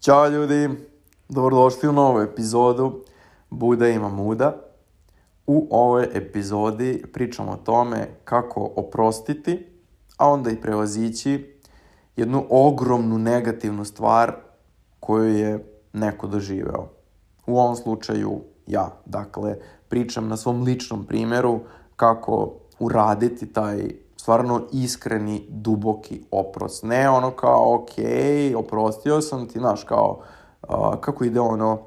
Ćao ljudi, dobrodošli u novu epizodu Buda ima muda. U ovoj epizodi pričamo o tome kako oprostiti, a onda i prevazići jednu ogromnu negativnu stvar koju je neko doživeo. U ovom slučaju ja. Dakle, pričam na svom ličnom primjeru kako uraditi taj stvarno iskreni, duboki oprost. Ne ono kao, ok, oprostio sam ti, znaš, kao, uh, kako ide ono, uh,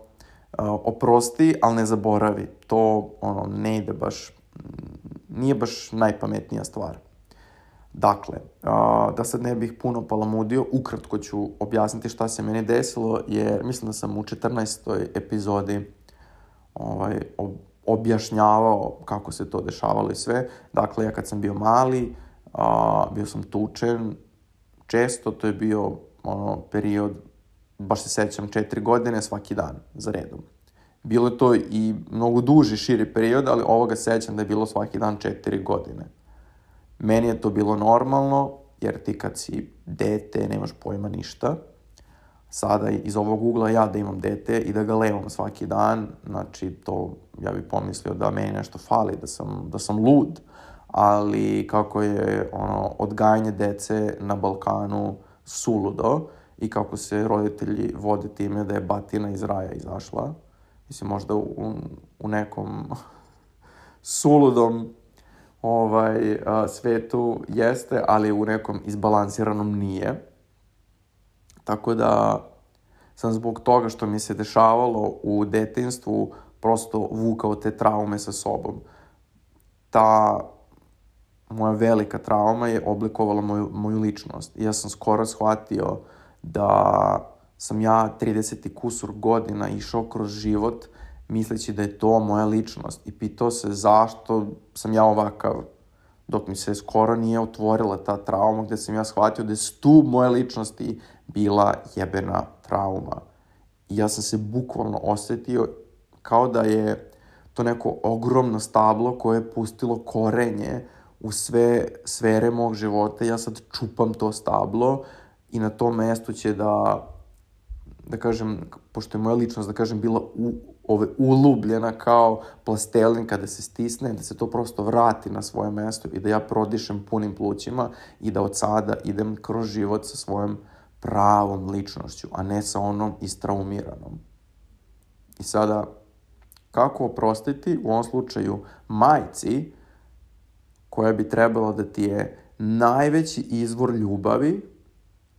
oprosti, ali ne zaboravi. To, ono, ne ide baš, nije baš najpametnija stvar. Dakle, uh, da sad ne bih puno palamudio, ukratko ću objasniti šta se meni desilo, jer mislim da sam u 14. epizodi ovaj, objašnjavao kako se to dešavalo i sve. Dakle, ja kad sam bio mali, a, bio sam tučen često, to je bio ono, period, baš se sećam, četiri godine svaki dan za redom. Bilo je to i mnogo duži, širi period, ali ovoga sećam da je bilo svaki dan četiri godine. Meni je to bilo normalno, jer ti kad si dete nemaš pojma ništa. Sada iz ovog ugla ja da imam dete i da ga levam svaki dan, znači to ja bih pomislio da meni nešto fali, da sam, da sam lud ali kako je ono, odgajanje dece na Balkanu suludo i kako se roditelji vode time da je batina iz raja izašla. Mislim, možda u, u nekom suludom ovaj, a, svetu jeste, ali u nekom izbalansiranom nije. Tako da sam zbog toga što mi se dešavalo u detinstvu prosto vukao te traume sa sobom. Ta moja velika trauma je oblikovala moju, moju ličnost. I ja sam skoro shvatio da sam ja 30 kusur godina išao kroz život misleći da je to moja ličnost i pitao se zašto sam ja ovakav dok mi se skoro nije otvorila ta trauma gde sam ja shvatio da je stub moje ličnosti bila jebena trauma. I ja sam se bukvalno osetio kao da je to neko ogromno stablo koje je pustilo korenje u sve sfere mog života, ja sad čupam to stablo i na tom mestu će da, da kažem, pošto je moja ličnost, da kažem, bila u, ove, ulubljena kao plastelin kada se stisne, da se to prosto vrati na svoje mesto i da ja prodišem punim plućima i da od sada idem kroz život sa svojom pravom ličnošću, a ne sa onom istraumiranom. I sada, kako oprostiti, u ovom slučaju, majci, koja bi trebala da ti je najveći izvor ljubavi,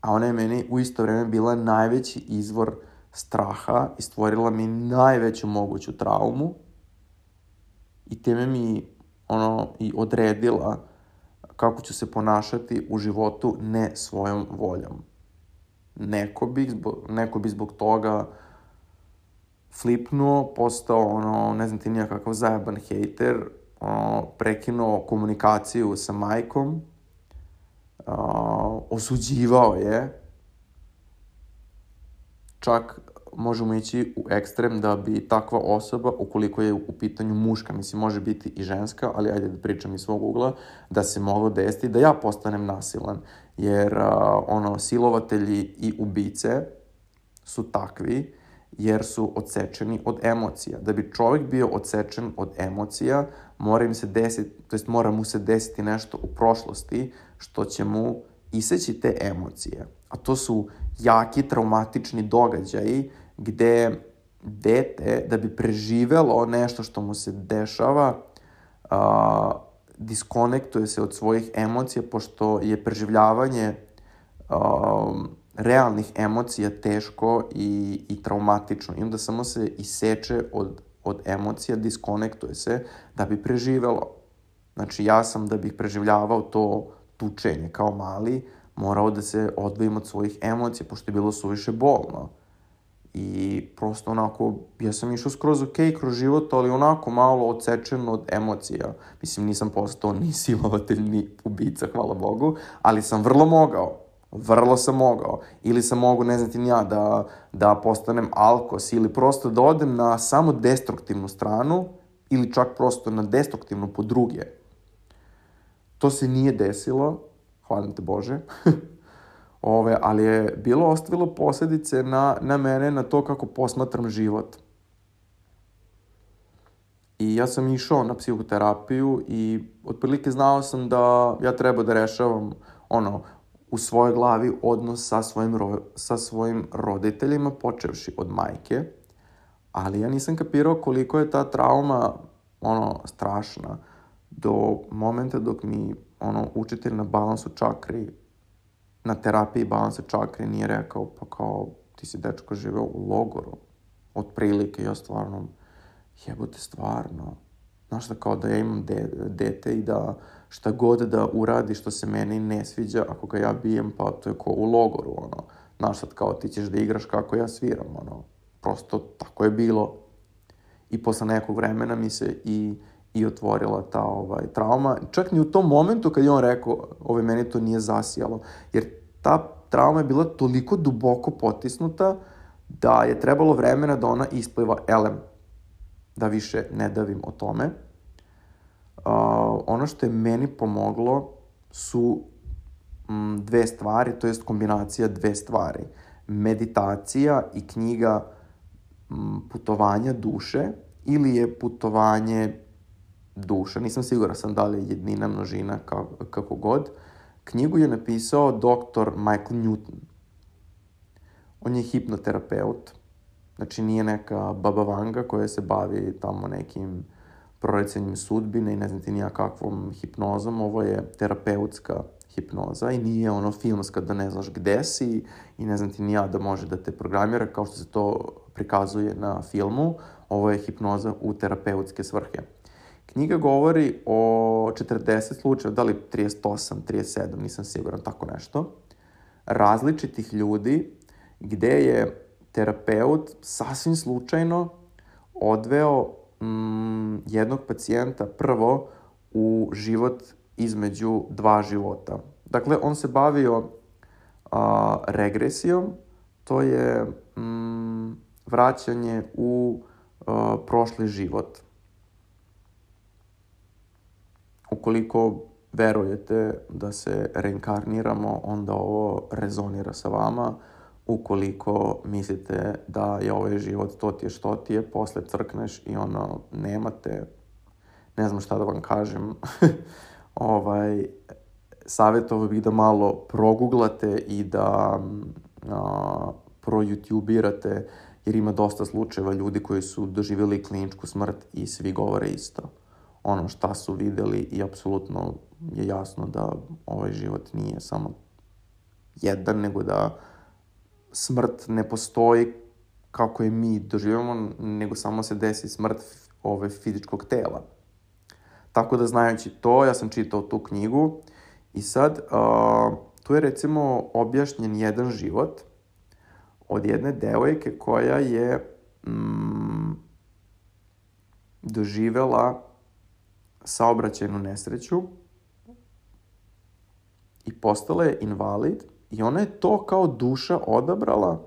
a ona je meni u isto vreme bila najveći izvor straha i stvorila mi najveću moguću traumu i time mi ono i odredila kako ću se ponašati u životu ne svojom voljom. Neko bi, zbog, neko bi zbog toga flipnuo, postao ono, ne znam ti nijakakav zajeban hejter, o, prekinuo komunikaciju sa majkom, o, osuđivao je, čak možemo ići u ekstrem da bi takva osoba, ukoliko je u pitanju muška, mislim može biti i ženska, ali ajde da pričam iz svog ugla, da se moglo desiti da ja postanem nasilan, jer a, ono, silovatelji i ubice su takvi, jer su odsečeni od emocija. Da bi čovjek bio odsečen od emocija, mora im se desiti, to jest mora mu se desiti nešto u prošlosti što će mu iseći te emocije. A to su jaki traumatični događaji gde dete, da bi preživelo nešto što mu se dešava, a, diskonektuje se od svojih emocija, pošto je preživljavanje a, realnih emocija teško i, i traumatično. I onda samo se iseče od, od emocija, diskonektuje se da bi preživelo. Znači ja sam da bih preživljavao to tučenje kao mali, morao da se odvojim od svojih emocija, pošto je bilo suviše bolno. I prosto onako, ja sam išao skroz ok kroz život, ali onako malo odsečen od emocija. Mislim, nisam postao ni silovatelj, ni ubica, hvala Bogu, ali sam vrlo mogao. Vrlo sam mogao. Ili sam mogao, ne znam ti ja, da, da postanem alkos ili prosto da odem na samo destruktivnu stranu ili čak prosto na destruktivnu po druge. To se nije desilo, hvala te Bože. Ove, ali je bilo ostavilo posljedice na, na mene, na to kako posmatram život. I ja sam išao na psihoterapiju i otprilike znao sam da ja treba da rešavam ono, u svojoj glavi odnos sa svojim, ro, sa svojim roditeljima, počevši od majke, ali ja nisam kapirao koliko je ta trauma ono, strašna do momenta dok mi ono, učitelj na balansu čakri, na terapiji balansa čakri nije rekao, pa kao, ti si dečko živeo u logoru, otprilike, ja stvarno, jebote, stvarno, znaš da kao da ja imam de, dete i da šta god da uradi što se meni ne sviđa, ako ga ja bijem, pa to je ko u logoru, ono, znaš sad kao ti ćeš da igraš kako ja sviram, ono, prosto tako je bilo. I posle nekog vremena mi se i, i otvorila ta ovaj, trauma. Čak ni u tom momentu kad je on rekao, ovaj, meni to nije zasijalo. Jer ta trauma je bila toliko duboko potisnuta da je trebalo vremena da ona ispliva elem. Da više ne davim o tome. Uh, ono što je meni pomoglo su m, dve stvari, to jest kombinacija dve stvari. Meditacija i knjiga putovanja duše ili je putovanje duša. Nisam siguran sam da li je jednina, množina, kako, kako god. Knjigu je napisao dr. Michael Newton. On je hipnoterapeut. Znači nije neka baba vanga koja se bavi tamo nekim prorecenjem sudbine i ne znam ti nija kakvom hipnozom. Ovo je terapeutska hipnoza i nije ono filmska da ne znaš gde si i ne znam ti nija da može da te programira kao što se to prikazuje na filmu. Ovo je hipnoza u terapeutske svrhe. Knjiga govori o 40 slučajeva, da li 38, 37, nisam siguran, tako nešto, različitih ljudi gde je terapeut sasvim slučajno odveo mm, jednog pacijenta prvo u život između dva života. Dakle, on se bavio a, regresijom, to je mm, vraćanje u a, prošli život. Ukoliko verujete da se reinkarniramo, onda ovo rezonira sa vama. Ukoliko mislite da je ovaj život to ti je što ti je, posle crkneš i ono, nemate, ne znam šta da vam kažem, ovaj, savjetovao bih da malo proguglate i da a, jer ima dosta slučajeva ljudi koji su doživjeli kliničku smrt i svi govore isto. Ono šta su videli i apsolutno je jasno da ovaj život nije samo jedan, nego da smrt ne postoji kako je mi doživamo, nego samo se desi smrt ove fizičkog tela. Tako da znajući to, ja sam čitao tu knjigu i sad uh, tu je recimo objašnjen jedan život od jedne devojke koja je mm, doživela saobraćajnu nesreću i postala je invalid i ona je to kao duša odabrala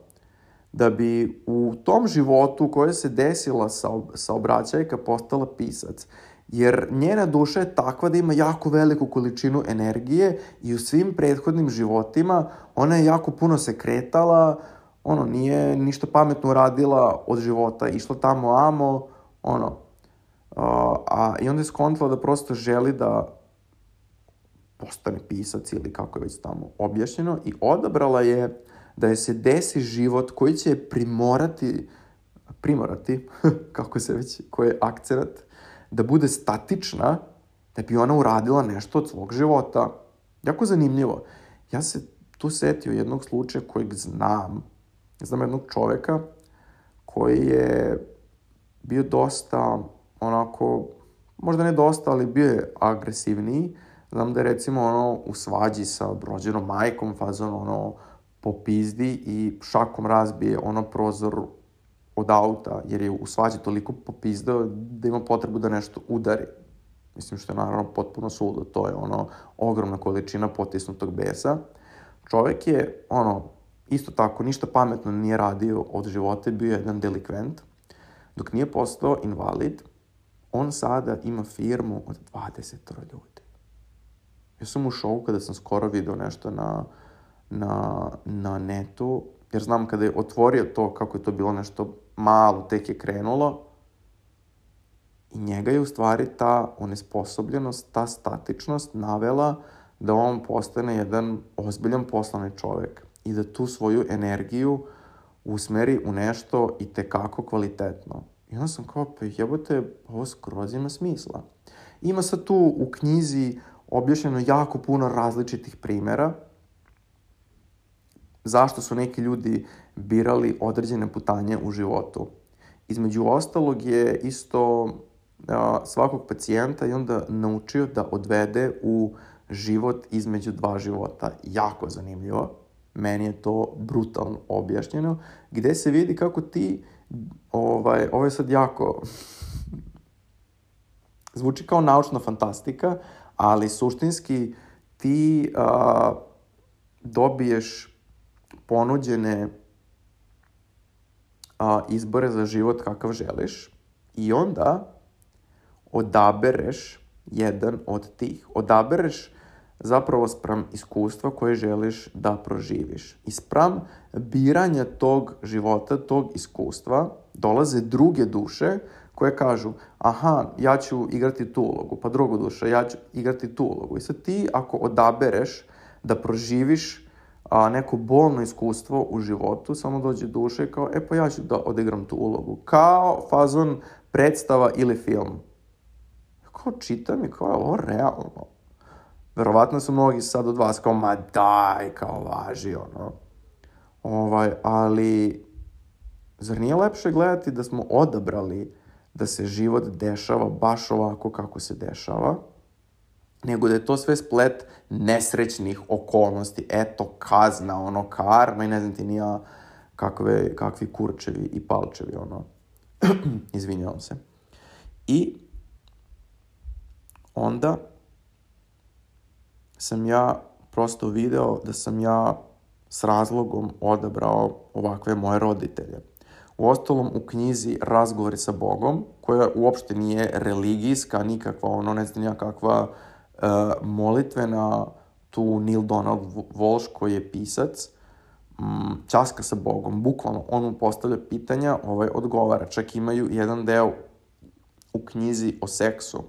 da bi u tom životu u kojoj se desila saobraćajka postala pisac. Jer njena duša je takva da ima jako veliku količinu energije i u svim prethodnim životima ona je jako puno se kretala, ono, nije ništa pametno radila od života, išla tamo amo, ono, uh, a, i onda je skontila da prosto želi da postane pisac ili kako je već tamo objašnjeno i odabrala je da je se desi život koji će primorati, primorati, kako se već, koji je akcenat, da bude statična, da bi ona uradila nešto od svog života. Jako zanimljivo. Ja se tu setio jednog slučaja kojeg znam. Znam jednog čoveka koji je bio dosta onako, možda ne dosta, ali bio je agresivniji. Znam da je recimo ono u svađi sa rođenom majkom fazon ono popizdi i šakom razbije ono prozor od auta, jer je u svađi toliko popizdao da ima potrebu da nešto udari. Mislim što je naravno potpuno sudo, to je ono ogromna količina potisnutog besa. Čovek je, ono, isto tako, ništa pametno nije radio od života, bio jedan delikvent. Dok nije postao invalid, on sada ima firmu od 20 ljudi. Ja sam u šovu kada sam skoro video nešto na, na, na netu, jer znam kada je otvorio to, kako je to bilo nešto malo, tek je krenulo, i njega je u stvari ta onesposobljenost, ta statičnost navela da on postane jedan ozbiljan poslovni čovek i da tu svoju energiju usmeri u nešto i tekako kvalitetno. I onda sam kao, pa jebote, ovo skroz ima smisla. Ima sad tu u knjizi objašnjeno jako puno različitih primera zašto su neki ljudi birali određene putanje u životu. Između ostalog je isto a, svakog pacijenta i onda naučio da odvede u život između dva života. Jako zanimljivo. Meni je to brutalno objašnjeno, gde se vidi kako ti, ovaj, ovo je sad jako, zvuči kao naučna fantastika, ali suštinski ti a, dobiješ ponuđene a, izbore za život kakav želiš i onda odabereš jedan od tih. Odabereš zapravo sprem iskustva koje želiš da proživiš. I sprem biranja tog života, tog iskustva, dolaze druge duše koje kažu, aha, ja ću igrati tu ulogu, pa druga duša, ja ću igrati tu ulogu. I sad ti, ako odabereš da proživiš a, neko bolno iskustvo u životu, samo dođe duša i kao, e pa ja ću da odigram tu ulogu. Kao fazon predstava ili film. Kao čitam i kao, ovo realno. Verovatno su mnogi sad od vas kao, ma daj, kao važi, ono. Ovaj, ali, zar nije lepše gledati da smo odabrali da se život dešava baš ovako kako se dešava, nego da je to sve splet nesrećnih okolnosti. Eto, kazna, ono, karma i ne znam ti nija kakve, kakvi kurčevi i palčevi, ono. Izvinjavam se. I onda sam ja prosto video da sam ja s razlogom odabrao ovakve moje roditelje. U ostalom, u knjizi Razgovori sa Bogom, koja uopšte nije religijska, nikakva, ono, ne znam kakva uh, molitvena, tu Neil Donald Walsh, koji je pisac, um, časka sa Bogom, bukvalno, on mu postavlja pitanja, ovaj odgovara. Čak imaju jedan deo u knjizi o seksu,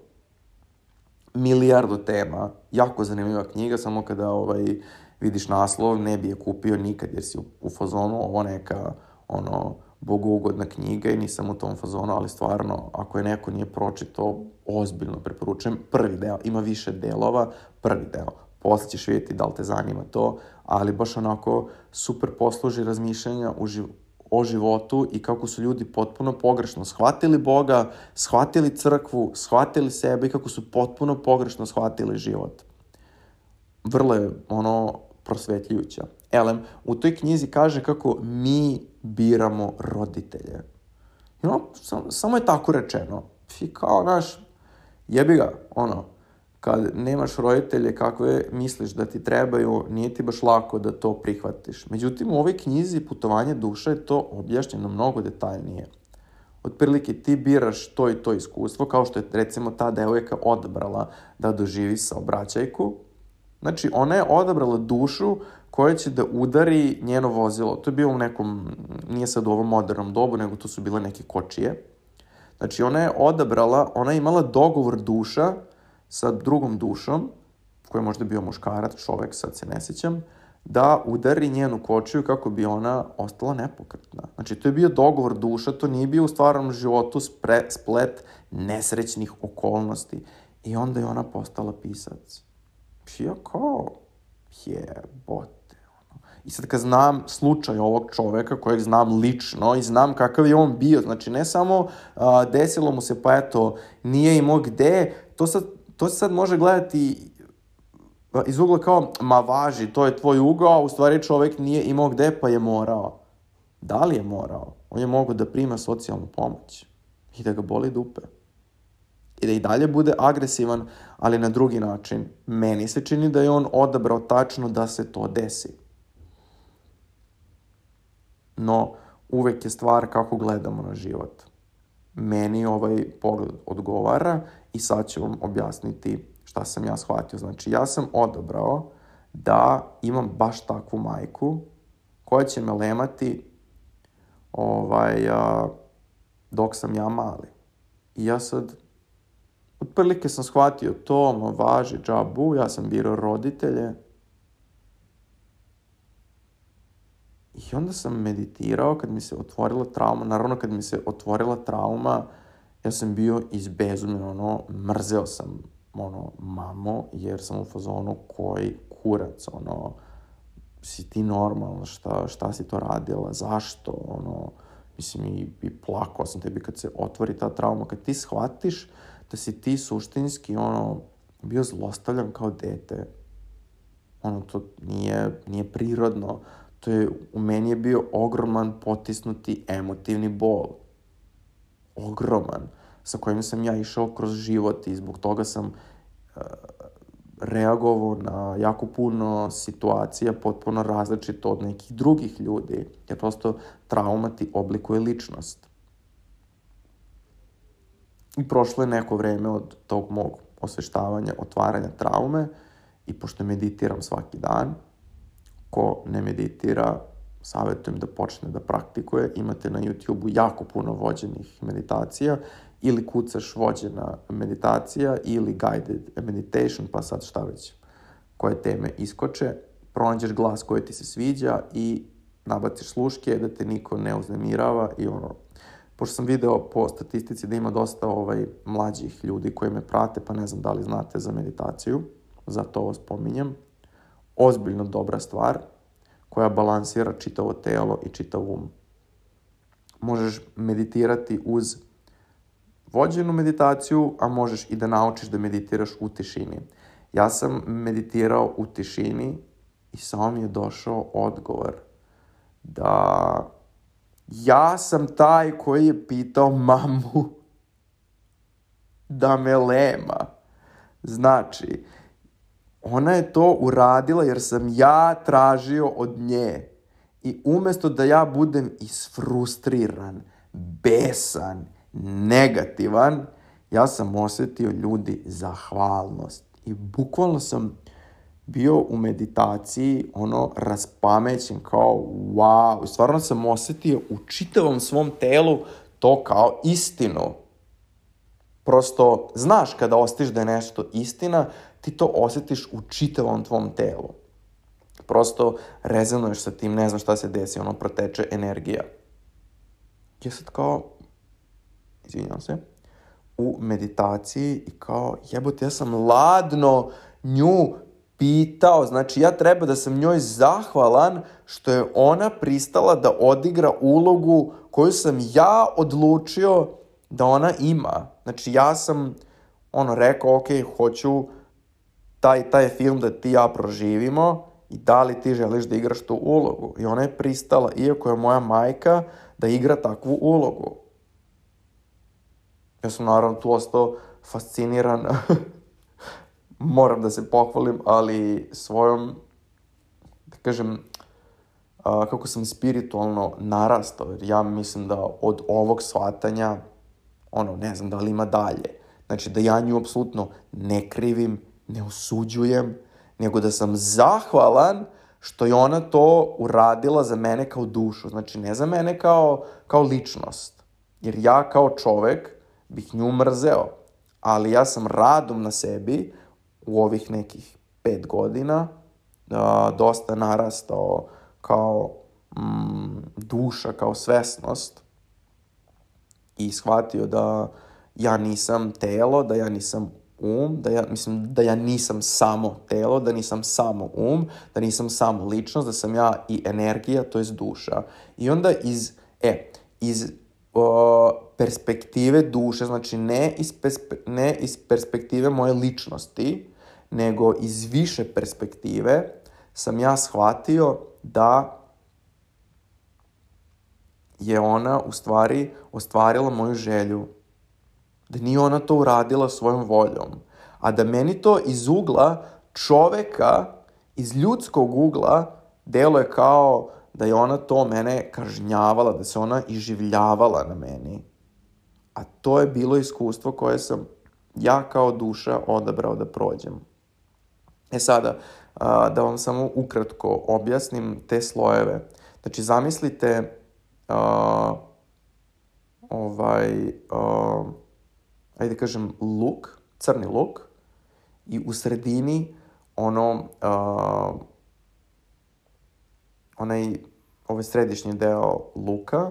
milijardu tema, jako zanimljiva knjiga, samo kada ovaj, vidiš naslov, ne bi je kupio nikad, jer si u, u fazonu ovo neka, ono, bogougodna knjiga i nisam u tom fazonu, ali stvarno, ako je neko nije pročito, ozbiljno preporučujem. Prvi deo, ima više delova, prvi deo. Posle ćeš vidjeti da li te zanima to, ali baš onako super posluži razmišljanja u živ o životu i kako su ljudi potpuno pogrešno shvatili Boga, shvatili crkvu, shvatili sebe i kako su potpuno pogrešno shvatili život. Vrlo je ono prosvetljujuća. Elem, u toj knjizi kaže kako mi biramo roditelje. I ono, sam, samo je tako rečeno. I kao, naš, jebi ga, ono, kad nemaš roditelje kakve misliš da ti trebaju, nije ti baš lako da to prihvatiš. Međutim, u ovoj knjizi Putovanje duša je to objašnjeno mnogo detaljnije. Otprilike ti biraš to i to iskustvo, kao što je recimo ta devojka odabrala da doživi saobraćajku. Znači, ona je odabrala dušu koja će da udari njeno vozilo. To je bilo u nekom, nije sad u ovom modernom dobu, nego to su bile neke kočije. Znači, ona je odabrala, ona je imala dogovor duša sa drugom dušom, koja je možda bio muškarac, čovek, sad se ne sećam, da udari njenu kočiju kako bi ona ostala nepokretna. Znači, to je bio dogovor duša, to nije bio u stvarnom životu spre, splet nesrećnih okolnosti. I onda je ona postala pisac. Ja kao, jebote. I sad kad znam slučaj ovog čoveka kojeg znam lično i znam kakav je on bio, znači ne samo a, desilo mu se pa eto nije imao gde, to sad to se sad može gledati iz ugla kao, ma važi, to je tvoj ugao, a u stvari čovek nije imao gde pa je morao. Da li je morao? On je mogao da prima socijalnu pomoć i da ga boli dupe. I da i dalje bude agresivan, ali na drugi način. Meni se čini da je on odabrao tačno da se to desi. No, uvek je stvar kako gledamo na život. Meni ovaj pogled odgovara i sad ću vam objasniti šta sam ja shvatio. Znači, ja sam odabrao da imam baš takvu majku koja će me lemati ovaj, a, dok sam ja mali. I ja sad, otprilike sam shvatio to, ma važi džabu, ja sam birao roditelje. I onda sam meditirao kad mi se otvorila trauma, naravno kad mi se otvorila trauma, ja sam bio izbezumljen, ono, mrzeo sam, ono, mamo, jer sam u fazonu koji kurac, ono, si ti normalno, šta, šta si to radila, zašto, ono, mislim, i, i plakao sam tebi kad se otvori ta trauma, kad ti shvatiš da si ti suštinski, ono, bio zlostavljan kao dete, ono, to nije, nije prirodno, to je, u meni je bio ogroman potisnuti emotivni bol. Ogroman. Sa kojim sam ja išao kroz život i zbog toga sam uh, reagovao na jako puno situacija potpuno različito od nekih drugih ljudi, jer prosto trauma ti oblikuje ličnost. I prošlo je neko vreme od tog mog osveštavanja, otvaranja traume i pošto meditiram svaki dan, ko ne meditira, savjetujem da počne da praktikuje. Imate na YouTube-u jako puno vođenih meditacija ili kucaš vođena meditacija ili guided meditation, pa sad šta već, koje teme iskoče, pronađeš glas koji ti se sviđa i nabaciš sluške da te niko ne uznemirava i ono, pošto sam video po statistici da ima dosta ovaj, mlađih ljudi koji me prate, pa ne znam da li znate za meditaciju, zato ovo spominjem. Ozbiljno dobra stvar koja balansira čitavo telo i čitav um. Možeš meditirati uz vođenu meditaciju, a možeš i da naučiš da meditiraš u tišini. Ja sam meditirao u tišini i samo mi je došao odgovor da ja sam taj koji je pitao mamu da me lema. Znači, ona je to uradila jer sam ja tražio od nje. I umesto da ja budem isfrustriran, besan, negativan, ja sam osetio ljudi zahvalnost. I bukvalno sam bio u meditaciji, ono, raspamećen, kao, wow, stvarno sam osetio u čitavom svom telu to kao istinu. Prosto, znaš kada ostiš da je nešto istina, ti to osetiš u čitavom tvom telu. Prosto rezonuješ sa tim, ne znam šta se desi, ono, proteče energija. Ja sad kao, izvinjam se, u meditaciji i kao, jebote, ja sam ladno nju pitao, znači ja treba da sam njoj zahvalan što je ona pristala da odigra ulogu koju sam ja odlučio da ona ima. Znači ja sam ono rekao, ok, hoću taj, taj film da ti ja proživimo i da li ti želiš da igraš tu ulogu. I ona je pristala, iako je moja majka, da igra takvu ulogu. Ja sam naravno tu ostao fasciniran. Moram da se pohvalim, ali svojom, da kažem, a, kako sam spiritualno narastao, jer ja mislim da od ovog shvatanja, ono, ne znam da li ima dalje. Znači da ja nju apsolutno ne krivim, ne osuđujem, nego da sam zahvalan što je ona to uradila za mene kao dušu. Znači, ne za mene kao, kao ličnost. Jer ja kao čovek bih nju mrzeo. Ali ja sam radom na sebi u ovih nekih pet godina a, dosta narastao kao mm, duša, kao svesnost i shvatio da ja nisam telo, da ja nisam um, da ja, mislim, da ja nisam samo telo, da nisam samo um, da nisam samo ličnost, da sam ja i energija, to je duša. I onda iz, e, iz o, perspektive duše, znači ne iz, perspe, ne iz perspektive moje ličnosti, nego iz više perspektive sam ja shvatio da je ona u stvari ostvarila moju želju Da nije ona to uradila svojom voljom. A da meni to iz ugla čoveka, iz ljudskog ugla, delo je kao da je ona to mene kažnjavala, da se ona iživljavala na meni. A to je bilo iskustvo koje sam ja kao duša odabrao da prođem. E sada, da vam samo ukratko objasnim te slojeve. Znači, zamislite a, ovaj, a, ajde kažem, luk, crni luk, i u sredini ono, a, onaj, ovaj središnji deo luka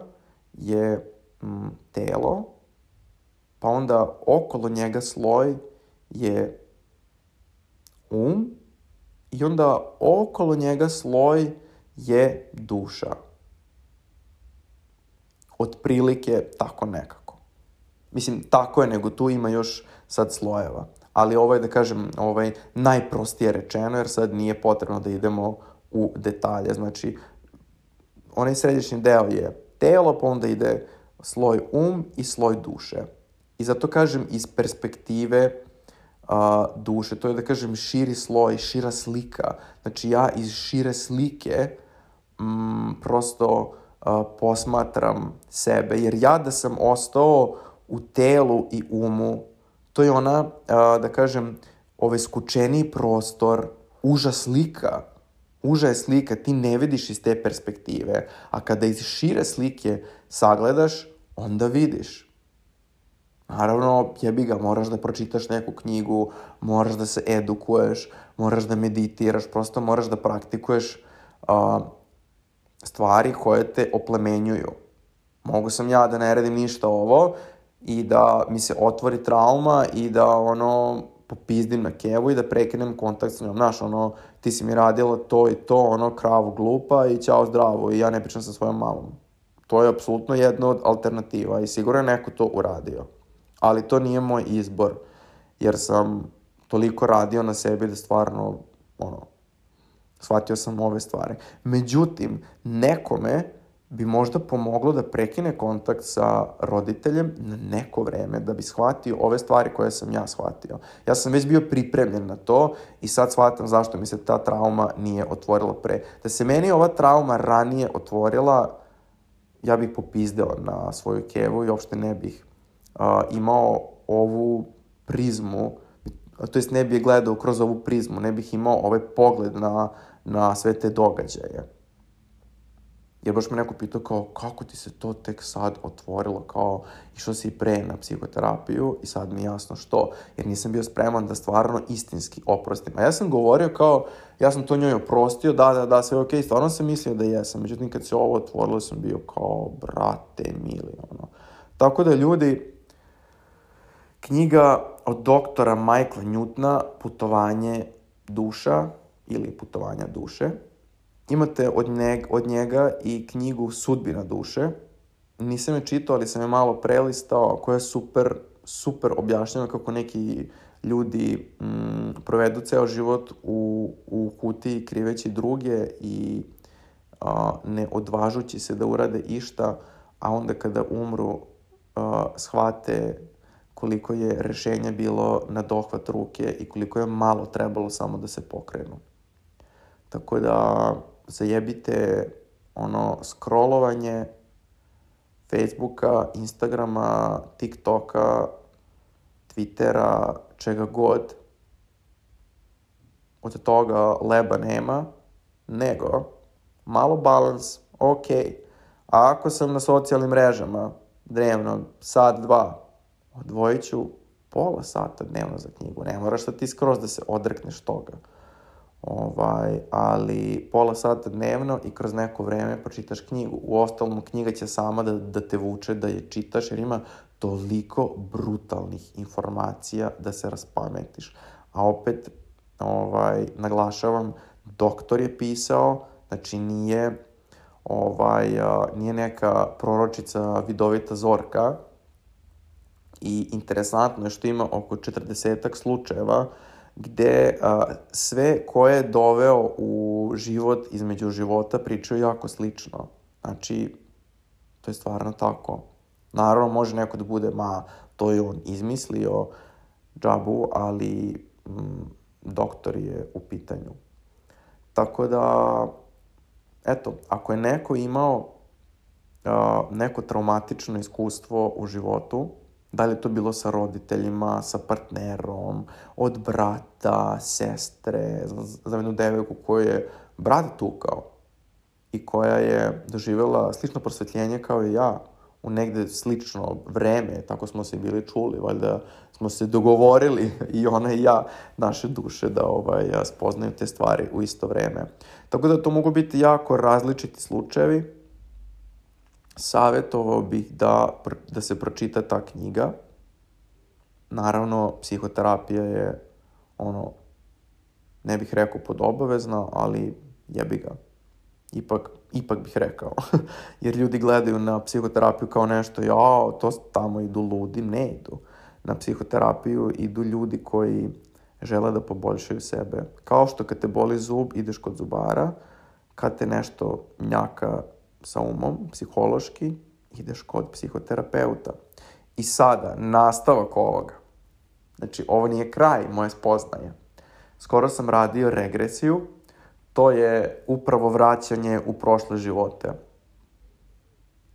je m, telo, pa onda okolo njega sloj je um i onda okolo njega sloj je duša. Otprilike tako nekako. Mislim, tako je, nego tu ima još sad slojeva. Ali ovo je, da kažem, ovaj, najprostije rečeno, jer sad nije potrebno da idemo u detalje. Znači, onaj središnji deo je telo, pa onda ide sloj um i sloj duše. I zato kažem iz perspektive a, duše, to je da kažem širi sloj, šira slika. Znači ja iz šire slike mm, prosto a, posmatram sebe, jer ja da sam ostao u telu i umu, to je ona, a, da kažem, ovaj skučeniji prostor, uža slika, uža je slika, ti ne vidiš iz te perspektive, a kada iz šire slike sagledaš, onda vidiš. Naravno, jebi ga, moraš da pročitaš neku knjigu, moraš da se edukuješ, moraš da meditiraš, prosto moraš da praktikuješ uh, stvari koje te oplemenjuju. Mogu sam ja da ne radim ništa ovo i da mi se otvori trauma i da ono popizdim na kevu i da prekinem kontakt s njom. Znaš, ono, ti si mi radila to i to, ono, kravu glupa i ćao zdravo i ja ne pričam sa svojom mamom. To je apsolutno jedna od alternativa i sigurno je neko to uradio ali to nije moj izbor, jer sam toliko radio na sebi da stvarno, ono, shvatio sam ove stvari. Međutim, nekome bi možda pomoglo da prekine kontakt sa roditeljem na neko vreme, da bi shvatio ove stvari koje sam ja shvatio. Ja sam već bio pripremljen na to i sad shvatam zašto mi se ta trauma nije otvorila pre. Da se meni ova trauma ranije otvorila, ja bih popizdeo na svoju kevu i uopšte ne bih a, imao ovu prizmu, to jest ne bih gledao kroz ovu prizmu, ne bih imao ovaj pogled na, na sve te događaje. Jer baš me neko pitao kao, kako ti se to tek sad otvorilo, kao, išao si pre na psihoterapiju i sad mi je jasno što, jer nisam bio spreman da stvarno istinski oprostim. A ja sam govorio kao, ja sam to njoj oprostio, da, da, da, sve je okej, okay. stvarno sam mislio da jesam, međutim kad se ovo otvorilo sam bio kao, brate, mili, ono. Tako da ljudi, Knjiga od doktora Michaela Newtona, Putovanje duša ili Putovanja duše. Imate od, njeg, od njega i knjigu Sudbina duše. Nisam je čitao, ali sam je malo prelistao, koja je super, super objašnjena kako neki ljudi mm, provedu ceo život u, u kutiji kriveći druge i a, ne odvažući se da urade išta, a onda kada umru a, shvate koliko je rešenja bilo na dohvat ruke i koliko je malo trebalo samo da se pokrenu. Tako da zajebite ono scrollovanje Facebooka, Instagrama, TikToka, Twittera, čega god. Od toga leba nema, nego malo balans, ok. A ako sam na socijalnim mrežama, dnevno, sat, dva, odvojit ću pola sata dnevno za knjigu. Ne moraš da ti skroz da se odrekneš toga. Ovaj, ali pola sata dnevno i kroz neko vreme pročitaš knjigu. U ostalom, knjiga će sama da, da te vuče, da je čitaš, jer ima toliko brutalnih informacija da se raspametiš. A opet, ovaj, naglašavam, doktor je pisao, znači nije ovaj, nije neka proročica vidovita Zorka, I interesantno je što ima oko 40 slučajeva gde a, sve koje je doveo u život između života pričaju jako slično. Znači, to je stvarno tako. Naravno, može neko da bude, ma, to je on izmislio džabu, ali m, mm, doktor je u pitanju. Tako da, eto, ako je neko imao a, neko traumatično iskustvo u životu, Da li je to bilo sa roditeljima, sa partnerom, od brata, sestre, za jednu devojku koju je brat tukao i koja je doživjela slično prosvetljenje kao i ja u negde slično vreme, tako smo se bili čuli, valjda smo se dogovorili i ona i ja, naše duše, da ovaj, spoznaju te stvari u isto vreme. Tako da to mogu biti jako različiti slučajevi. Savetovao bih da, da se pročita ta knjiga. Naravno, psihoterapija je ono, ne bih rekao pod obavezna, ali jebi ga. Ipak, ipak bih rekao. Jer ljudi gledaju na psihoterapiju kao nešto, ja, to tamo idu ludi, ne idu. Na psihoterapiju idu ljudi koji žele da poboljšaju sebe. Kao što kad te boli zub, ideš kod zubara, kad te nešto njaka sa umom, psihološki, ideš kod psihoterapeuta. I sada, nastavak ovoga. Znači, ovo nije kraj moje spoznaje. Skoro sam radio regresiju, to je upravo vraćanje u prošle živote.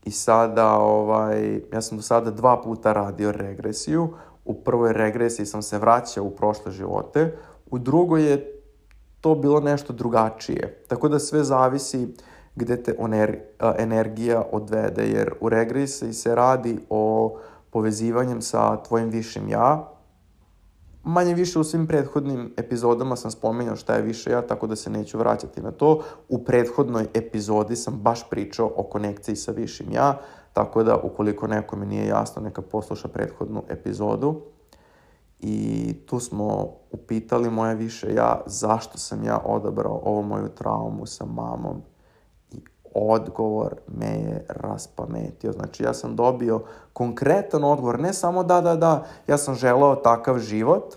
I sada, ovaj, ja sam do sada dva puta radio regresiju. U prvoj regresiji sam se vraćao u prošle živote, u drugoj je to bilo nešto drugačije. Tako da sve zavisi gde te energija odvede, jer u regresiji se radi o povezivanjem sa tvojim višim ja, manje više u svim prethodnim epizodama sam spominjao šta je više ja, tako da se neću vraćati na to. U prethodnoj epizodi sam baš pričao o konekciji sa višim ja, tako da ukoliko nekome nije jasno, neka posluša prethodnu epizodu. I tu smo upitali moje više ja zašto sam ja odabrao ovu moju traumu sa mamom odgovor me je raspametio. Znači, ja sam dobio konkretan odgovor, ne samo da, da, da, ja sam želao takav život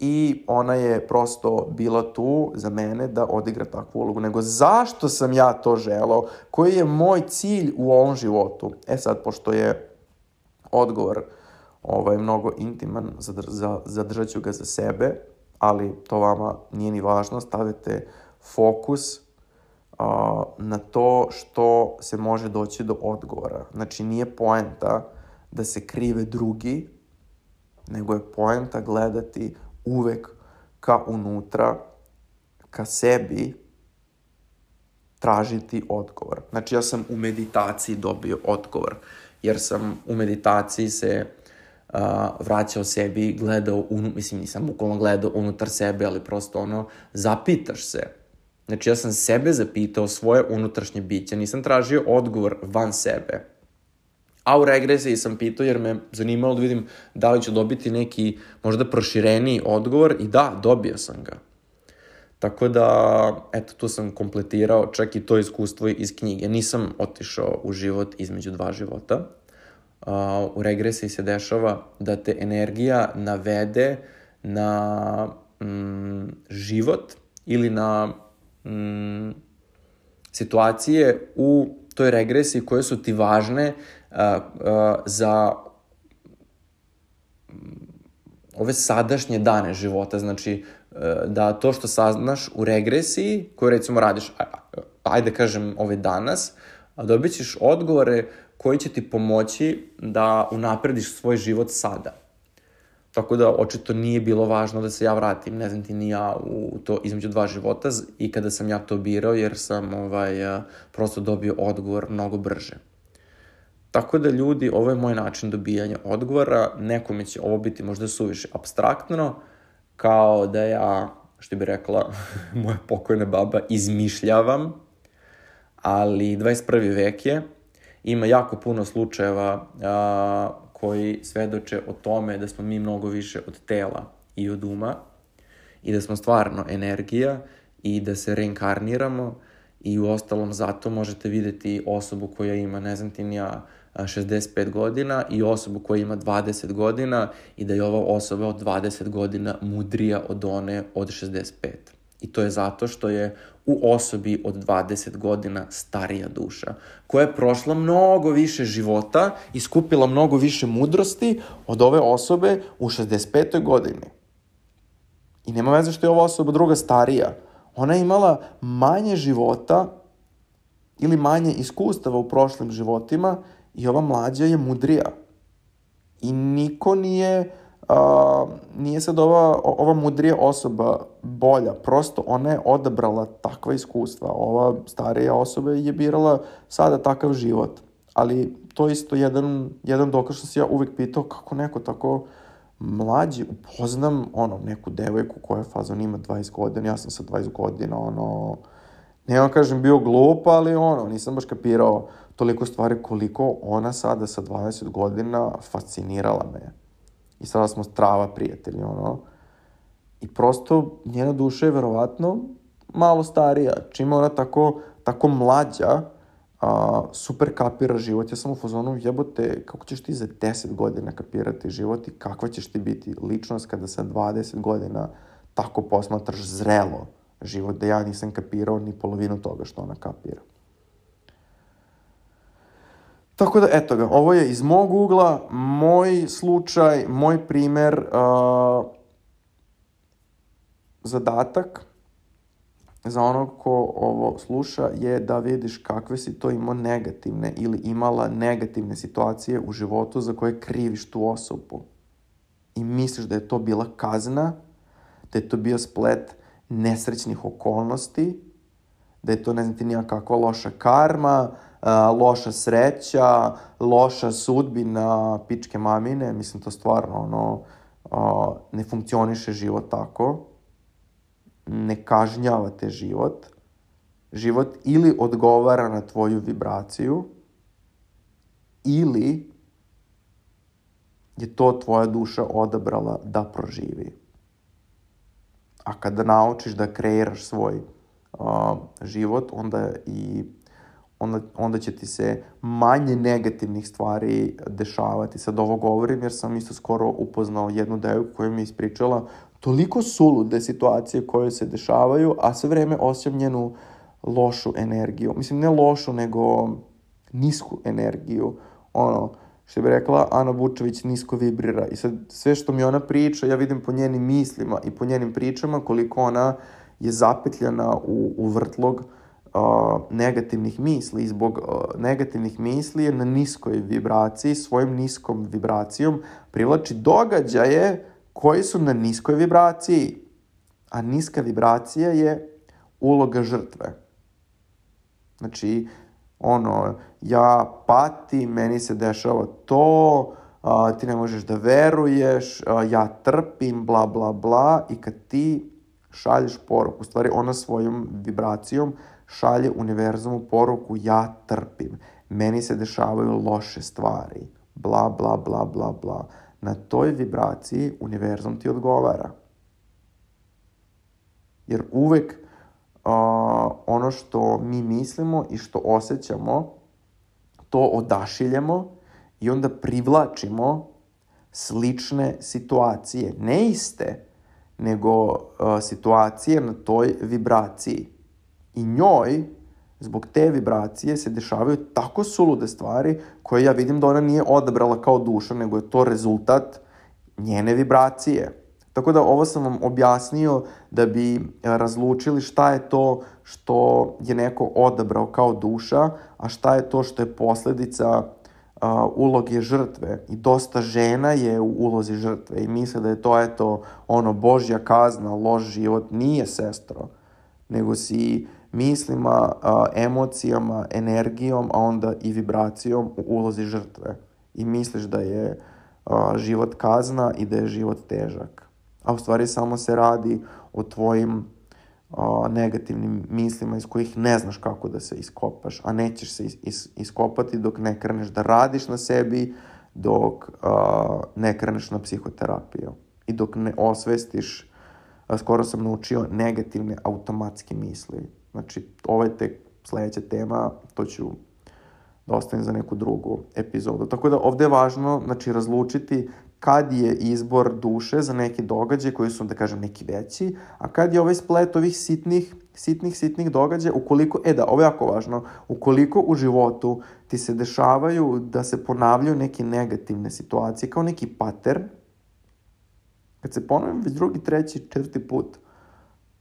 i ona je prosto bila tu za mene da odigra takvu ulogu, nego zašto sam ja to želao, koji je moj cilj u ovom životu. E sad, pošto je odgovor ovaj, mnogo intiman, zadržat ću ga za sebe, ali to vama nije ni važno, stavite fokus na to što se može doći do odgovora. Znači, nije poenta da se krive drugi, nego je poenta gledati uvek ka unutra, ka sebi, tražiti odgovor. Znači, ja sam u meditaciji dobio odgovor, jer sam u meditaciji se uh, vraćao sebi, gledao, unu, mislim, nisam bukvalno gledao unutar sebe, ali prosto ono, zapitaš se, Znači ja sam sebe zapitao svoje unutrašnje biće, nisam tražio odgovor van sebe. A u regresiji sam pitao jer me zanimalo da vidim da li ću dobiti neki možda prošireniji odgovor i da, dobio sam ga. Tako da, eto, tu sam kompletirao čak i to iskustvo iz knjige. Nisam otišao u život između dva života. U regresiji se dešava da te energija navede na mm, život ili na mm, situacije u toj regresiji koje su ti važne uh, uh, za ove sadašnje dane života, znači uh, da to što saznaš u regresiji, koju recimo radiš, ajde kažem ove danas, dobit ćeš odgovore koji će ti pomoći da unaprediš svoj život sada. Tako da, očito nije bilo važno da se ja vratim, ne znam ti ni ja, u to između dva života i kada sam ja to birao, jer sam ovaj, prosto dobio odgovor mnogo brže. Tako da ljudi, ovo je moj način dobijanja odgovora, nekome će ovo biti možda suviše abstraktno, kao da ja, što bi rekla moja pokojna baba, izmišljavam, ali 21. vek je, ima jako puno slučajeva a, koji svedoče o tome da smo mi mnogo više od tela i od uma i da smo stvarno energija i da se reinkarniramo i u ostalom zato možete videti osobu koja ima, ne znam ti nija, 65 godina i osobu koja ima 20 godina i da je ova osoba od 20 godina mudrija od one od 65. I to je zato što je u osobi od 20 godina starija duša, koja je prošla mnogo više života i skupila mnogo više mudrosti od ove osobe u 65. godini. I nema veze što je ova osoba druga starija. Ona je imala manje života ili manje iskustava u prošlim životima i ova mlađa je mudrija. I niko nije, a, nije sad ova, ova mudrija osoba bolja, prosto ona je odabrala takva iskustva. Ova starija osoba je birala sada takav život. Ali to je isto jedan, jedan dokaz što se ja uvek pitao kako neko tako mlađi, upoznam ono, neku devojku koja fazon ima 20 godina, ja sam sa 20 godina, ono, ne vam kažem bio glup, ali ono, nisam baš kapirao toliko stvari koliko ona sada sa 20 godina fascinirala me. I sada smo strava prijatelji, ono. I prosto njena duša je verovatno malo starija. Čim ona tako, tako mlađa, a, super kapira život. Ja sam u fazonu jebote, kako ćeš ti za 10 godina kapirati život i kakva ćeš ti biti ličnost kada sa 20 godina tako posmatraš zrelo život, da ja nisam kapirao ni polovinu toga što ona kapira. Tako da, eto ga, ovo je iz mog ugla, moj slučaj, moj primer, uh, zadatak za onog ko ovo sluša je da vidiš kakve si to imao negativne ili imala negativne situacije u životu za koje kriviš tu osobu. I misliš da je to bila kazna, da je to bio splet nesrećnih okolnosti, da je to ne znam ti nija kakva loša karma, loša sreća, loša sudbina pičke mamine, mislim to stvarno ono, ne funkcioniše život tako, ne kažnjavate život, život ili odgovara na tvoju vibraciju, ili je to tvoja duša odabrala da proživi. A kada naučiš da kreiraš svoj uh, život, onda i onda, onda će ti se manje negativnih stvari dešavati. Sad ovo govorim jer sam isto skoro upoznao jednu devojku koja mi ispričala toliko sulude situacije koje se dešavaju, a sve vreme osjećam njenu lošu energiju. Mislim, ne lošu, nego nisku energiju. Ono, što bi rekla Ana Vučević, nisko vibrira. I sad sve što mi ona priča, ja vidim po njenim mislima i po njenim pričama koliko ona je zapetljana u, u vrtlog uh, negativnih misli. Zbog uh, negativnih misli je na niskoj vibraciji, svojim niskom vibracijom privlači događaje koji su na niskoj vibraciji. A niska vibracija je uloga žrtve. Znači, ono, ja patim, meni se dešava to, a, ti ne možeš da veruješ, a, ja trpim, bla, bla, bla, i kad ti šalješ poruku, u stvari ona svojom vibracijom šalje univerzumu poruku ja trpim, meni se dešavaju loše stvari, bla, bla, bla, bla, bla. Na toj vibraciji univerzum ti odgovara. Jer uvek uh, ono što mi mislimo i što osjećamo, to odašiljemo i onda privlačimo slične situacije. Ne iste, nego uh, situacije na toj vibraciji. I njoj, zbog te vibracije, se dešavaju tako sulude stvari koje ja vidim da ona nije odabrala kao duša, nego je to rezultat njene vibracije. Tako da ovo sam vam objasnio da bi razlučili šta je to što je neko odabrao kao duša, a šta je to što je posledica uloge žrtve. I dosta žena je u ulozi žrtve i misle da je to eto ono božja kazna, loš život. Nije sestro, nego si mislima, uh, emocijama, energijom, a onda i vibracijom u ulozi žrtve. I misliš da je uh, život kazna i da je život težak a u stvari samo se radi o tvojim o, negativnim mislima iz kojih ne znaš kako da se iskopaš, a nećeš se is, is, iskopati dok ne kreneš da radiš na sebi, dok a, ne kreneš na psihoterapiju i dok ne osvestiš, a, skoro sam naučio, negativne automatske misli. Znači, ovo je tek sledeća tema, to ću da ostavim za neku drugu epizodu. Tako da ovde je važno znači, razlučiti kad je izbor duše za neki događaj koji su, da kažem, neki veći, a kad je ovaj splet ovih sitnih, sitnih, sitnih događaja, ukoliko, e da, ovo je jako važno, ukoliko u životu ti se dešavaju da se ponavljaju neke negativne situacije, kao neki pattern, kad se ponovim već drugi, treći, četvrti put,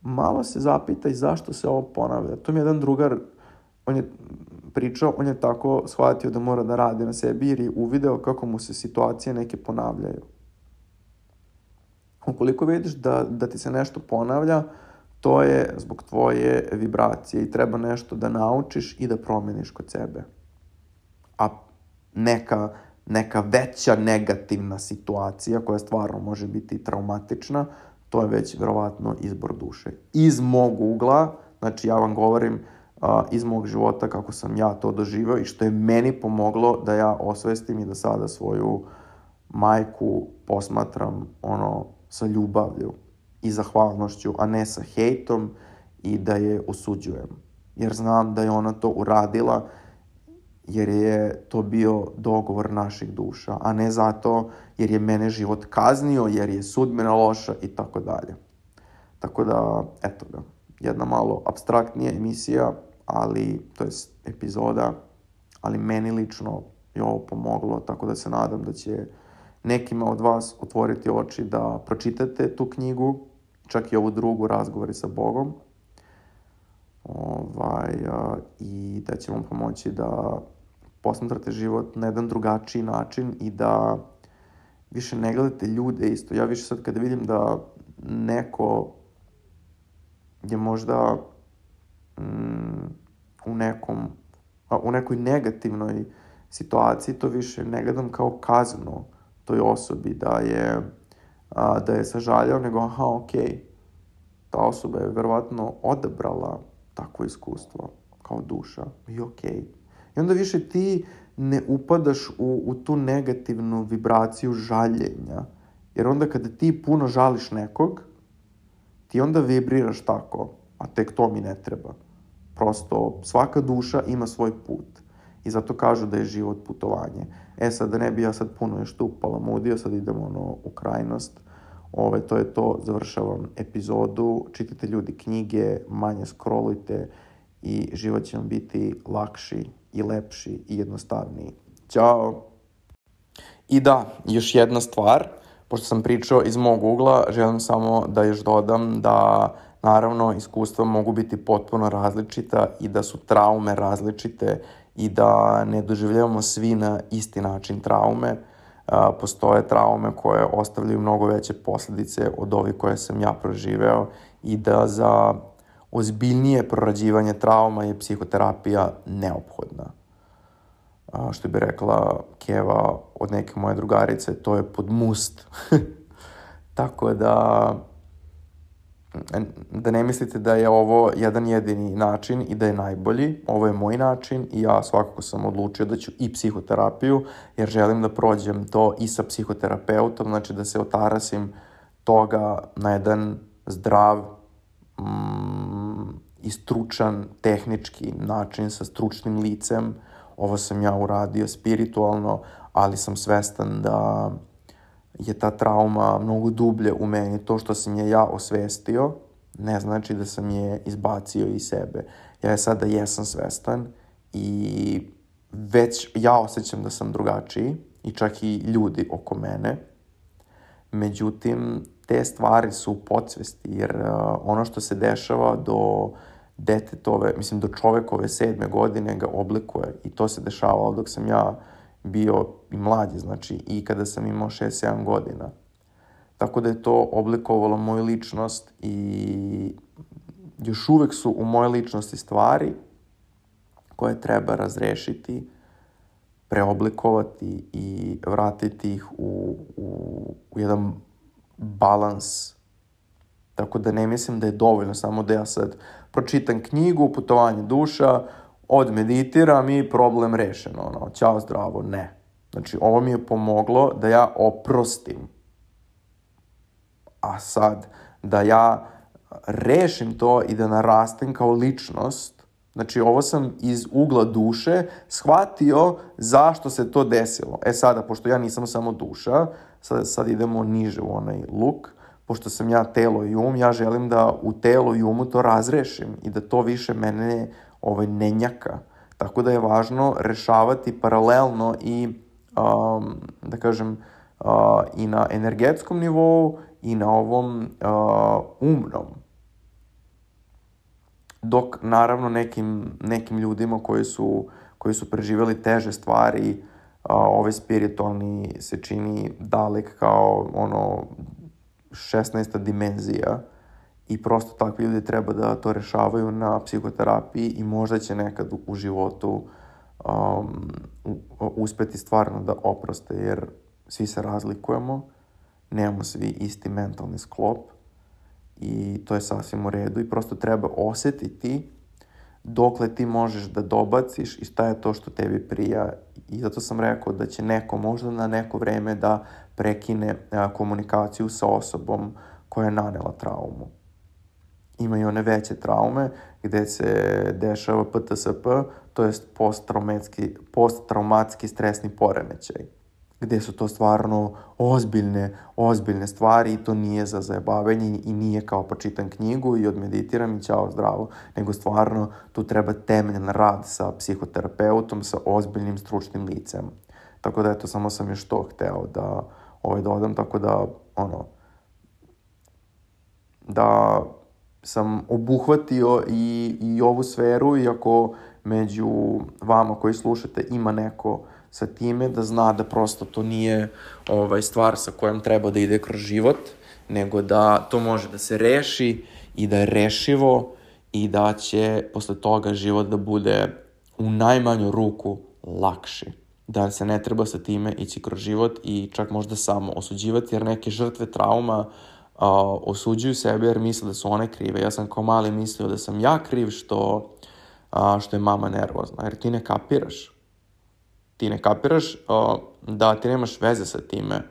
malo se zapitaj zašto se ovo ponavlja. To mi je jedan drugar, on je pričao, on je tako shvatio da mora da radi na sebi jer je uvideo kako mu se situacije neke ponavljaju. Ukoliko vidiš da, da ti se nešto ponavlja, to je zbog tvoje vibracije i treba nešto da naučiš i da promeniš kod sebe. A neka, neka veća negativna situacija koja stvarno može biti traumatična, to je već verovatno izbor duše. Iz mog ugla, znači ja vam govorim iz mog života kako sam ja to doživeo i što je meni pomoglo da ja osvestim i da sada svoju majku posmatram ono sa ljubavlju i zahvalnošću, a ne sa hejtom i da je osuđujem. Jer znam da je ona to uradila jer je to bio dogovor naših duša, a ne zato jer je mene život kaznio, jer je sudbina loša i tako dalje. Tako da, eto ga, jedna malo abstraktnija emisija, ali, to je epizoda, ali meni lično je ovo pomoglo, tako da se nadam da će nekima od vas otvoriti oči da pročitate tu knjigu, čak i ovu drugu, Razgovori sa Bogom, ovaj, a, i da će vam pomoći da posmatrate život na jedan drugačiji način i da više ne gledate ljude isto. Ja više sad kada vidim da neko je možda mm, u nekom u nekoj negativnoj situaciji, to više ne gledam kao kazno toj osobi da je a, da je sažaljao, nego aha, okay, ta osoba je verovatno odabrala takvo iskustvo kao duša i. Okay. I onda više ti ne upadaš u, u tu negativnu vibraciju žaljenja. Jer onda kada ti puno žališ nekog, ti onda vibriraš tako, a tek to mi ne treba. Prosto svaka duša ima svoj put. I zato kažu da je život putovanje. E sad, da ne bi ja sad puno još tu palamudio, sad idemo ono u krajnost. Ove, to je to, završavam epizodu. Čitajte ljudi knjige, manje scrollujte i život će vam biti lakši i lepši i jednostavniji. Ćao! I da, još jedna stvar, pošto sam pričao iz mog ugla, želim samo da još dodam da naravno iskustva mogu biti potpuno različita i da su traume različite i da ne doživljavamo svi na isti način traume. Postoje traume koje ostavljaju mnogo veće posledice od ovih koje sam ja proživeo i da za ozbiljnije prorađivanje trauma je psihoterapija neophodna. Što bi rekla Keva od neke moje drugarice, to je pod must. Tako da da ne mislite da je ovo jedan jedini način i da je najbolji. Ovo je moj način i ja svakako sam odlučio da ću i psihoterapiju, jer želim da prođem to i sa psihoterapeutom, znači da se otarasim toga na jedan zdrav, mm, i stručan, tehnički način sa stručnim licem. Ovo sam ja uradio spiritualno, ali sam svestan da je ta trauma mnogo dublje u meni. To što sam je ja osvestio, ne znači da sam je izbacio iz sebe. Ja je sada jesam svestan i već ja osjećam da sam drugačiji i čak i ljudi oko mene. Međutim, te stvari su u podsvesti, jer uh, ono što se dešava do detetove, mislim do čovekove sedme godine ga oblikuje i to se dešavalo dok sam ja bio i mlađi, znači i kada sam imao 6-7 godina. Tako da je to oblikovalo moju ličnost i još uvek su u moje ličnosti stvari koje treba razrešiti, preoblikovati i vratiti ih u, u, u jedan balans. Tako da ne mislim da je dovoljno samo da ja sad pročitam knjigu, putovanje duša, odmeditiram i problem rešen, ono, ćao zdravo, ne. Znači, ovo mi je pomoglo da ja oprostim. A sad, da ja rešim to i da narastem kao ličnost, znači ovo sam iz ugla duše shvatio zašto se to desilo. E sada, pošto ja nisam samo duša, sad, sad idemo niže u onaj luk, pošto sam ja telo i um, ja želim da u telo i umu to razrešim i da to više mene ovaj, nenjaka. Tako da je važno rešavati paralelno i, um, da kažem, uh, i na energetskom nivou i na ovom uh, umnom. Dok, naravno, nekim, nekim ljudima koji su koji su preživjeli teže stvari, a, ovaj spiritualni se čini dalek kao ono 16. dimenzija i prosto takvi ljudi treba da to rešavaju na psihoterapiji i možda će nekad u životu um, uspeti stvarno da oproste, jer svi se razlikujemo, nemamo svi isti mentalni sklop i to je sasvim u redu i prosto treba osetiti dokle ti možeš da dobaciš i šta je to što tebi prija. I zato sam rekao da će neko možda na neko vreme da prekine a, komunikaciju sa osobom koja je nanela traumu. Ima i one veće traume gde se dešava PTSP, to jest posttraumatski, posttraumatski stresni poremećaj gde su to stvarno ozbiljne, ozbiljne stvari i to nije za zajebavanje i nije kao počitam knjigu i odmeditiram i ćao zdravo, nego stvarno tu treba temeljan rad sa psihoterapeutom, sa ozbiljnim stručnim licem. Tako da eto, samo sam još to hteo da ovaj dodam, tako da ono, da sam obuhvatio i, i ovu sferu, iako među vama koji slušate ima neko sa time, da zna da prosto to nije ovaj, stvar sa kojom treba da ide kroz život, nego da to može da se reši i da je rešivo i da će posle toga život da bude u najmanju ruku lakši. Da se ne treba sa time ići kroz život i čak možda samo osuđivati, jer neke žrtve trauma a, osuđuju sebe jer misle da su one krive. Ja sam kao mali mislio da sam ja kriv što, a, što je mama nervozna, jer ti ne kapiraš ti ne kapiraš uh, da ti nemaš veze sa time.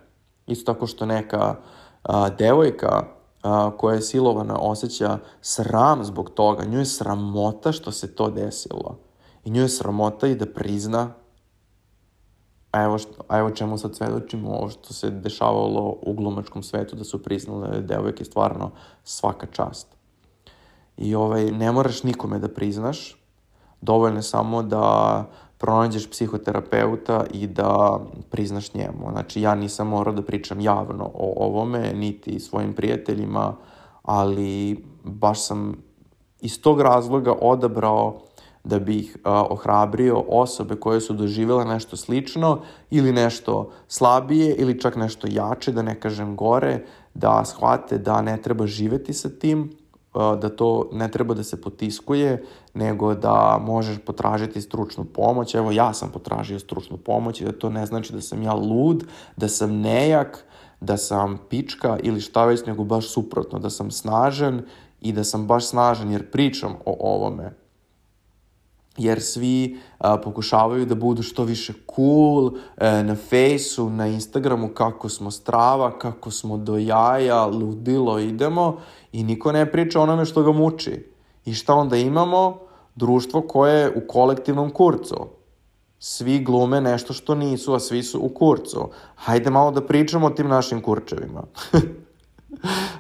Isto tako što neka uh, devojka uh, koja je silovana osjeća sram zbog toga. Nju je sramota što se to desilo. I nju je sramota i da prizna a evo, što, a evo čemu sad svedočimo, ovo što se dešavalo u glumačkom svetu, da su priznale devojke stvarno svaka čast. I ovaj, ne moraš nikome da priznaš, dovoljno je samo da pronađeš psihoterapeuta i da priznaš njemu. Znači, ja nisam morao da pričam javno o ovome, niti svojim prijateljima, ali baš sam iz tog razloga odabrao da bih a, ohrabrio osobe koje su doživjela nešto slično ili nešto slabije ili čak nešto jače, da ne kažem gore, da shvate da ne treba živeti sa tim, da to ne treba da se potiskuje, nego da možeš potražiti stručnu pomoć. Evo, ja sam potražio stručnu pomoć i da to ne znači da sam ja lud, da sam nejak, da sam pička ili šta već, nego baš suprotno, da sam snažan i da sam baš snažan jer pričam o ovome jer svi a, pokušavaju da budu što više cool e, na fejsu, na Instagramu, kako smo strava, kako smo do jaja, ludilo idemo i niko ne priča onome što ga muči. I šta onda imamo? Društvo koje je u kolektivnom kurcu. Svi glume nešto što nisu, a svi su u kurcu. Hajde malo da pričamo o tim našim kurčevima.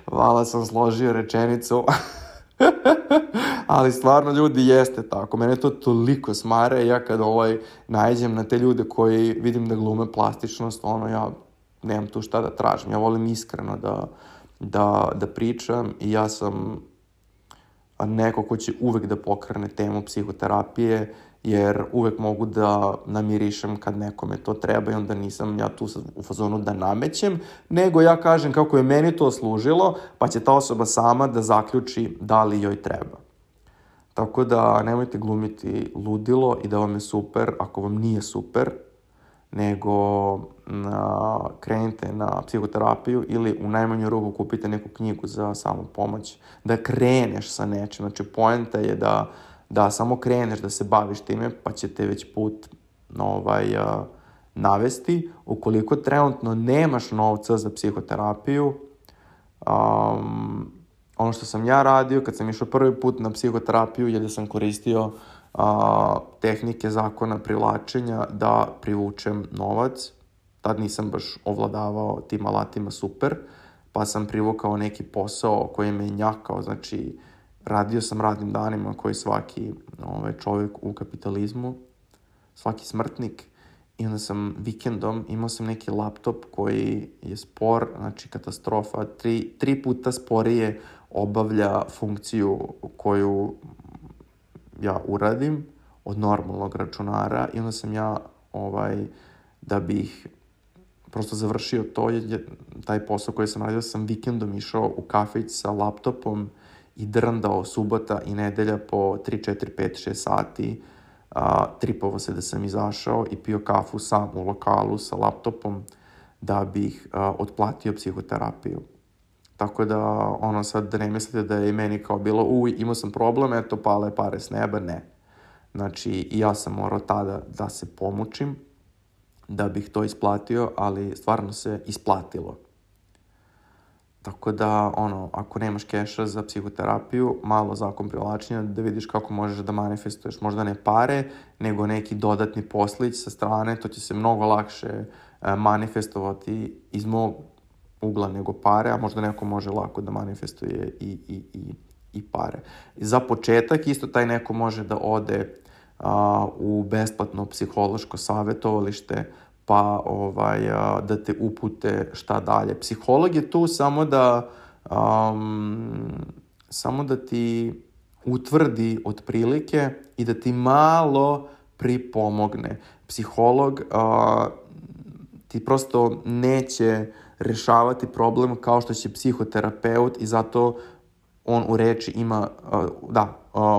Vala sam složio rečenicu. Ali stvarno ljudi jeste tako. Mene to toliko smare. Ja kad ovaj najđem na te ljude koji vidim da glume plastičnost, ono ja nemam tu šta da tražim. Ja volim iskreno da, da, da pričam i ja sam neko ko će uvek da pokrene temu psihoterapije jer uvek mogu da namirišem kad nekome to treba i onda nisam ja tu u fazonu da namećem, nego ja kažem kako je meni to služilo, pa će ta osoba sama da zaključi da li joj treba. Tako da nemojte glumiti ludilo i da vam je super ako vam nije super, nego na, krenite na psihoterapiju ili u najmanju ruku kupite neku knjigu za samu pomoć, da kreneš sa nečim. Znači, poenta je da uh, da samo kreneš da se baviš time, pa će te već put ovaj, uh, navesti. Ukoliko trenutno nemaš novca za psihoterapiju, um, ono što sam ja radio kad sam išao prvi put na psihoterapiju je da sam koristio a, tehnike zakona privlačenja da privučem novac. Tad nisam baš ovladavao tim alatima super, pa sam privukao neki posao koji me njakao, znači radio sam radnim danima koji svaki ovaj, čovjek u kapitalizmu, svaki smrtnik i onda sam vikendom imao sam neki laptop koji je spor, znači katastrofa, tri, tri puta sporije obavlja funkciju koju ja uradim, od normalnog računara i onda sam ja ovaj, da bih prosto završio to, je, taj posao koji sam radio, sam vikendom išao u kafić sa laptopom i drndao subota i nedelja po 3, 4, 5, 6 sati. A, tripovo se da sam izašao i pio kafu sam u lokalu sa laptopom da bih a, otplatio psihoterapiju. Tako da, ono sad, da ne mislite da je meni kao bilo, uj, imao sam problem, eto, pale pare s neba, ne. Znači, i ja sam morao tada da se pomučim, da bih to isplatio, ali stvarno se isplatilo. Tako da, ono, ako nemaš keša za psihoterapiju, malo zakon privlačenja da vidiš kako možeš da manifestuješ možda ne pare, nego neki dodatni poslić sa strane, to će se mnogo lakše e, manifestovati iz mog ugla nego pare, a možda neko može lako da manifestuje i, i, i, i pare. Za početak isto taj neko može da ode a, u besplatno psihološko savjetovalište pa ovaj, a, da te upute šta dalje. Psiholog je tu samo da um, samo da ti utvrdi otprilike i da ti malo pripomogne. Psiholog a, ti prosto neće rešavati problem kao što će psihoterapeut i zato on u reči ima, da,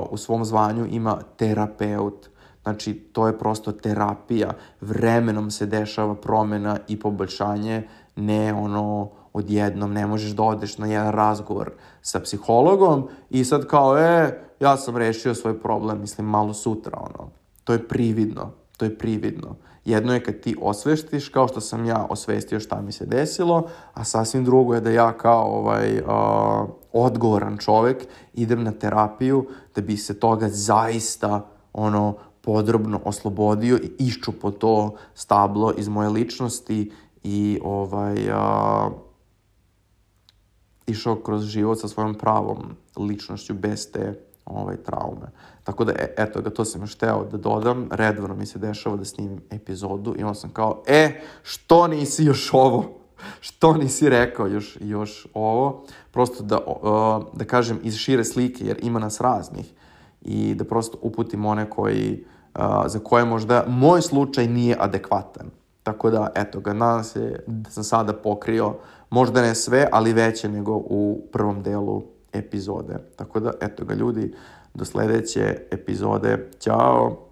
u svom zvanju ima terapeut. Znači, to je prosto terapija. Vremenom se dešava promena i poboljšanje, ne ono odjednom, ne možeš da odeš na jedan razgovor sa psihologom i sad kao, e, ja sam rešio svoj problem, mislim, malo sutra, ono. To je prividno, to je prividno. Jedno je kad ti osvestiš, kao što sam ja osvestio šta mi se desilo, a sasvim drugo je da ja kao ovaj, uh, odgovoran čovek idem na terapiju da bi se toga zaista ono podrobno oslobodio i iščupo to stablo iz moje ličnosti i ovaj, uh, išao kroz život sa svojom pravom ličnošću bez te ovaj, traume. Tako da, e, eto ga, to sam još teo da dodam. Redovno mi se dešava da snimim epizodu i onda sam kao, e, što nisi još ovo? što nisi rekao još, još ovo? Prosto da, uh, da kažem iz šire slike, jer ima nas raznih. I da prosto uputim one koji, uh, za koje možda moj slučaj nije adekvatan. Tako da, eto ga, nadam se da sam sada pokrio, možda ne sve, ali veće nego u prvom delu epizode. Tako da, eto ga, ljudi, do sledeće epizode. Ćao!